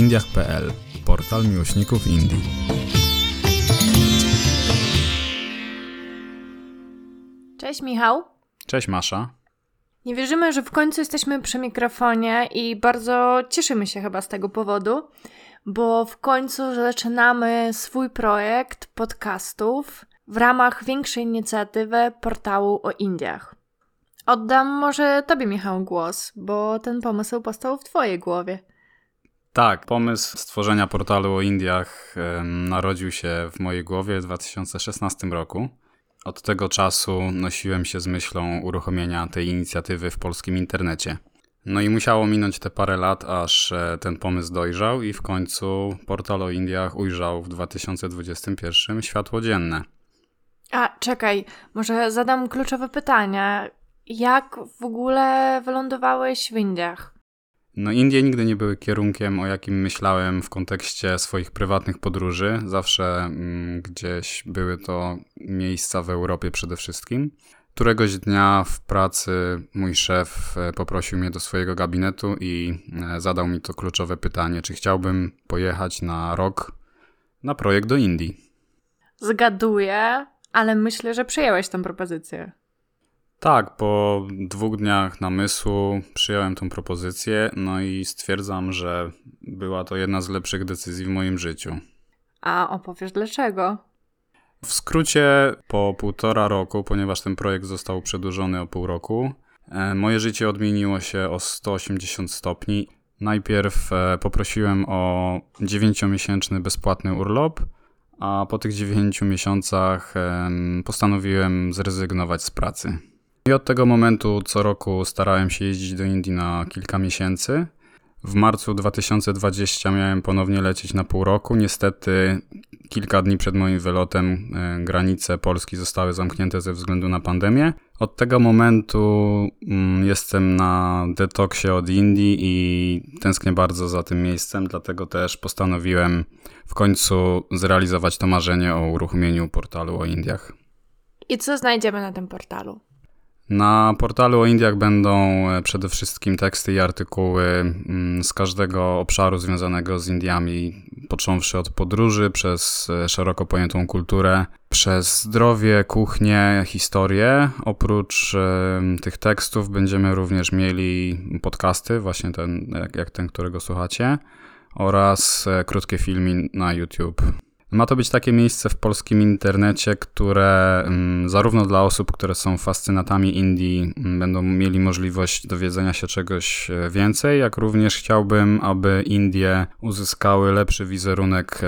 indiach.pl, portal miłośników Indii. Cześć Michał. Cześć Masza. Nie wierzymy, że w końcu jesteśmy przy mikrofonie i bardzo cieszymy się chyba z tego powodu, bo w końcu zaczynamy swój projekt podcastów w ramach większej inicjatywy portału o Indiach. Oddam może Tobie, Michał, głos, bo ten pomysł powstał w Twojej głowie. Tak, pomysł stworzenia portalu o Indiach narodził się w mojej głowie w 2016 roku. Od tego czasu nosiłem się z myślą uruchomienia tej inicjatywy w polskim internecie. No i musiało minąć te parę lat, aż e, ten pomysł dojrzał i w końcu portal o Indiach ujrzał w 2021 światło dzienne. A czekaj, może zadam kluczowe pytania. Jak w ogóle wylądowałeś w Indiach? No, Indie nigdy nie były kierunkiem, o jakim myślałem w kontekście swoich prywatnych podróży. Zawsze mm, gdzieś były to miejsca w Europie przede wszystkim. Któregoś dnia w pracy mój szef e, poprosił mnie do swojego gabinetu i e, zadał mi to kluczowe pytanie, czy chciałbym pojechać na rok na projekt do Indii. Zgaduję, ale myślę, że przyjąłeś tę propozycję. Tak, po dwóch dniach namysłu przyjąłem tą propozycję, no i stwierdzam, że była to jedna z lepszych decyzji w moim życiu. A opowiesz dlaczego? W skrócie, po półtora roku, ponieważ ten projekt został przedłużony o pół roku, e, moje życie odmieniło się o 180 stopni. Najpierw e, poprosiłem o 9-miesięczny bezpłatny urlop, a po tych 9 miesiącach postanowiłem zrezygnować z pracy. I od tego momentu co roku starałem się jeździć do Indii na kilka miesięcy. W marcu 2020 miałem ponownie lecieć na pół roku. Niestety, kilka dni przed moim wylotem e, granice Polski zostały zamknięte ze względu na pandemię. Od tego momentu mm, jestem na detoksie od Indii i tęsknię bardzo za tym miejscem, dlatego też postanowiłem w końcu zrealizować to marzenie o uruchomieniu portalu o Indiach. I co znajdziemy na tym portalu? Na portalu o Indiach będą e, przede wszystkim teksty i artykuły mm, z każdego obszaru związanego z Indiami, począwszy od podróży, przez e, szeroko pojętą kulturę, przez zdrowie, kuchnię, historię. Oprócz e, tych tekstów będziemy również mieli podcasty, właśnie ten, jak ten, którego słuchacie, oraz krótkie filmy na YouTube. Ma to być takie miejsce w polskim internecie, które mm, zarówno dla osób, które są fascynatami Indii, mm, będą mieli możliwość dowiedzenia się czegoś e, więcej, jak również chciałbym, aby Indie uzyskały lepszy wizerunek e,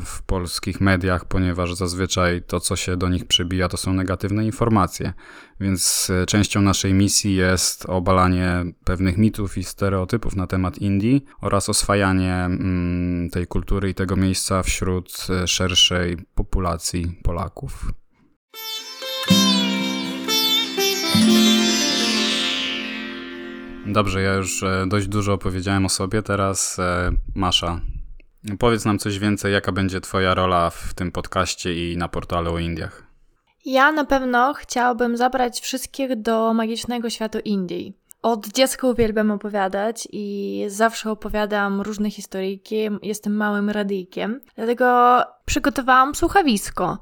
w polskich mediach, ponieważ zazwyczaj to, co się do nich przybija, to są negatywne informacje. Więc e, częścią naszej misji jest obalanie pewnych mitów i stereotypów na temat Indii oraz oswajanie mm, tej kultury i tego miejsca wśród szerszej populacji Polaków. Dobrze, ja już e, dość dużo opowiedziałem o sobie, teraz e, Masza. Powiedz nam coś więcej, jaka będzie Twoja rola w tym podcaście i na portalu o Indiach. Ja na pewno chciałabym zabrać wszystkich do magicznego świata Indii. Od dziecka uwielbiam opowiadać i zawsze opowiadam różne historyjki. Jestem małym radyjkiem, dlatego przygotowałam słuchawisko,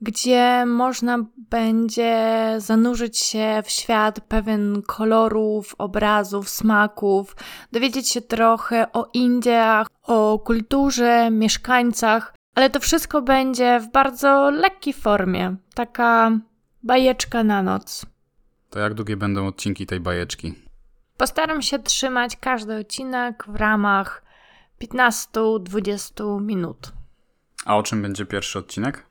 gdzie można będzie zanurzyć się w świat pewien kolorów, obrazów, smaków, dowiedzieć się trochę o Indiach, o kulturze, mieszkańcach, ale to wszystko będzie w bardzo lekkiej formie. Taka bajeczka na noc. To jak długie będą odcinki tej bajeczki? Postaram się trzymać każdy odcinek w ramach 15-20 minut. A o czym będzie pierwszy odcinek?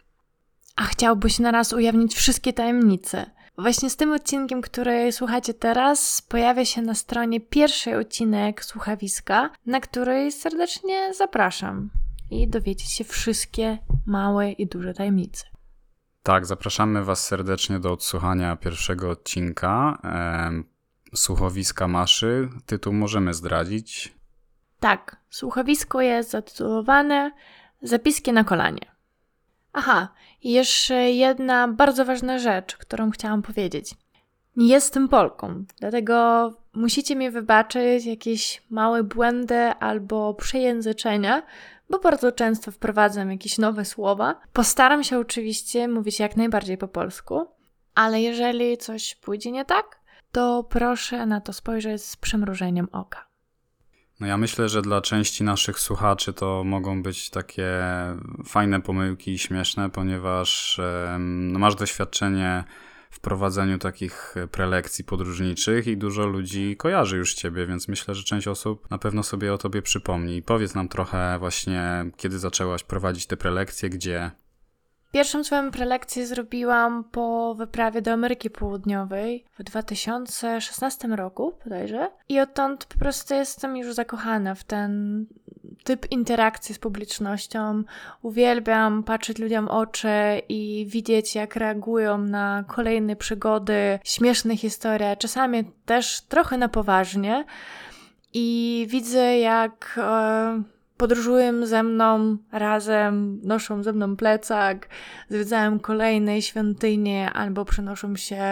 A chciałbyś na raz ujawnić wszystkie tajemnice. Właśnie z tym odcinkiem, który słuchacie teraz, pojawia się na stronie pierwszy odcinek słuchawiska, na który serdecznie zapraszam i dowiedzieć się wszystkie małe i duże tajemnice. Tak, zapraszamy Was serdecznie do odsłuchania pierwszego odcinka e, słuchowiska Maszy. Tytuł możemy zdradzić. Tak, słuchowisko jest zatytułowane Zapiski na kolanie. Aha, jeszcze jedna bardzo ważna rzecz, którą chciałam powiedzieć. Nie jestem Polką, dlatego musicie mi wybaczyć jakieś małe błędy albo przejęzyczenia, bo bardzo często wprowadzam jakieś nowe słowa. Postaram się oczywiście mówić jak najbardziej po polsku, ale jeżeli coś pójdzie nie tak, to proszę na to spojrzeć z przymrużeniem oka. No ja myślę, że dla części naszych słuchaczy to mogą być takie fajne pomyłki i śmieszne, ponieważ no, masz doświadczenie w prowadzeniu takich prelekcji podróżniczych i dużo ludzi kojarzy już ciebie, więc myślę, że część osób na pewno sobie o tobie przypomni. Powiedz nam trochę właśnie, kiedy zaczęłaś prowadzić te prelekcje, gdzie? Pierwszą swoją prelekcję zrobiłam po wyprawie do Ameryki Południowej w 2016 roku, bodajże. I odtąd po prostu jestem już zakochana w ten typ interakcji z publicznością. Uwielbiam patrzeć ludziom oczy i widzieć, jak reagują na kolejne przygody, śmieszne historie, czasami też trochę na poważnie. I widzę, jak. E, podróżują ze mną razem, noszą ze mną plecak, zwiedzają kolejne świątynie albo przenoszą się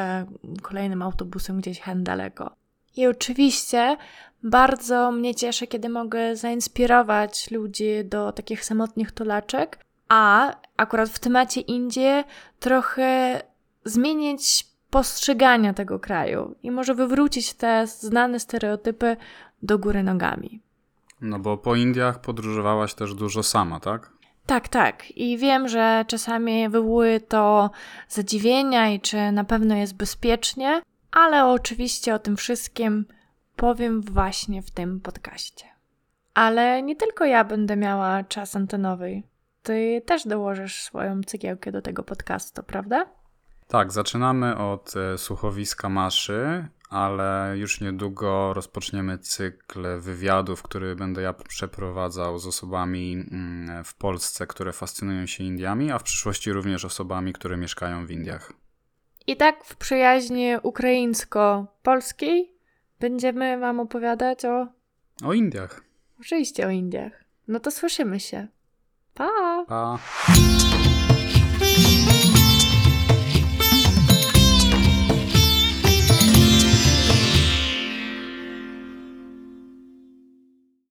kolejnym autobusem gdzieś hen daleko. I oczywiście bardzo mnie cieszy, kiedy mogę zainspirować ludzi do takich samotnych tulaczek, a akurat w temacie Indie trochę zmienić postrzegania tego kraju i może wywrócić te znane stereotypy do góry nogami. No bo po Indiach podróżowałaś też dużo sama, tak? Tak, tak. I wiem, że czasami wywołuje to zadziwienia i czy na pewno jest bezpiecznie, ale oczywiście o tym wszystkim powiem właśnie w tym podcaście. Ale nie tylko ja będę miała czas antenowy. Ty też dołożysz swoją cegiełkę do tego podcastu, prawda? Tak, zaczynamy od e, słuchowiska Maszy, ale już niedługo rozpoczniemy cykl wywiadów, który będę ja przeprowadzał z osobami mm, w Polsce, które fascynują się Indiami, a w przyszłości również osobami, które mieszkają w Indiach. I tak w przyjaźni ukraińsko-polskiej będziemy Wam opowiadać o. O Indiach. Oczywiście o Indiach. No to słyszymy się. Pa! Pa!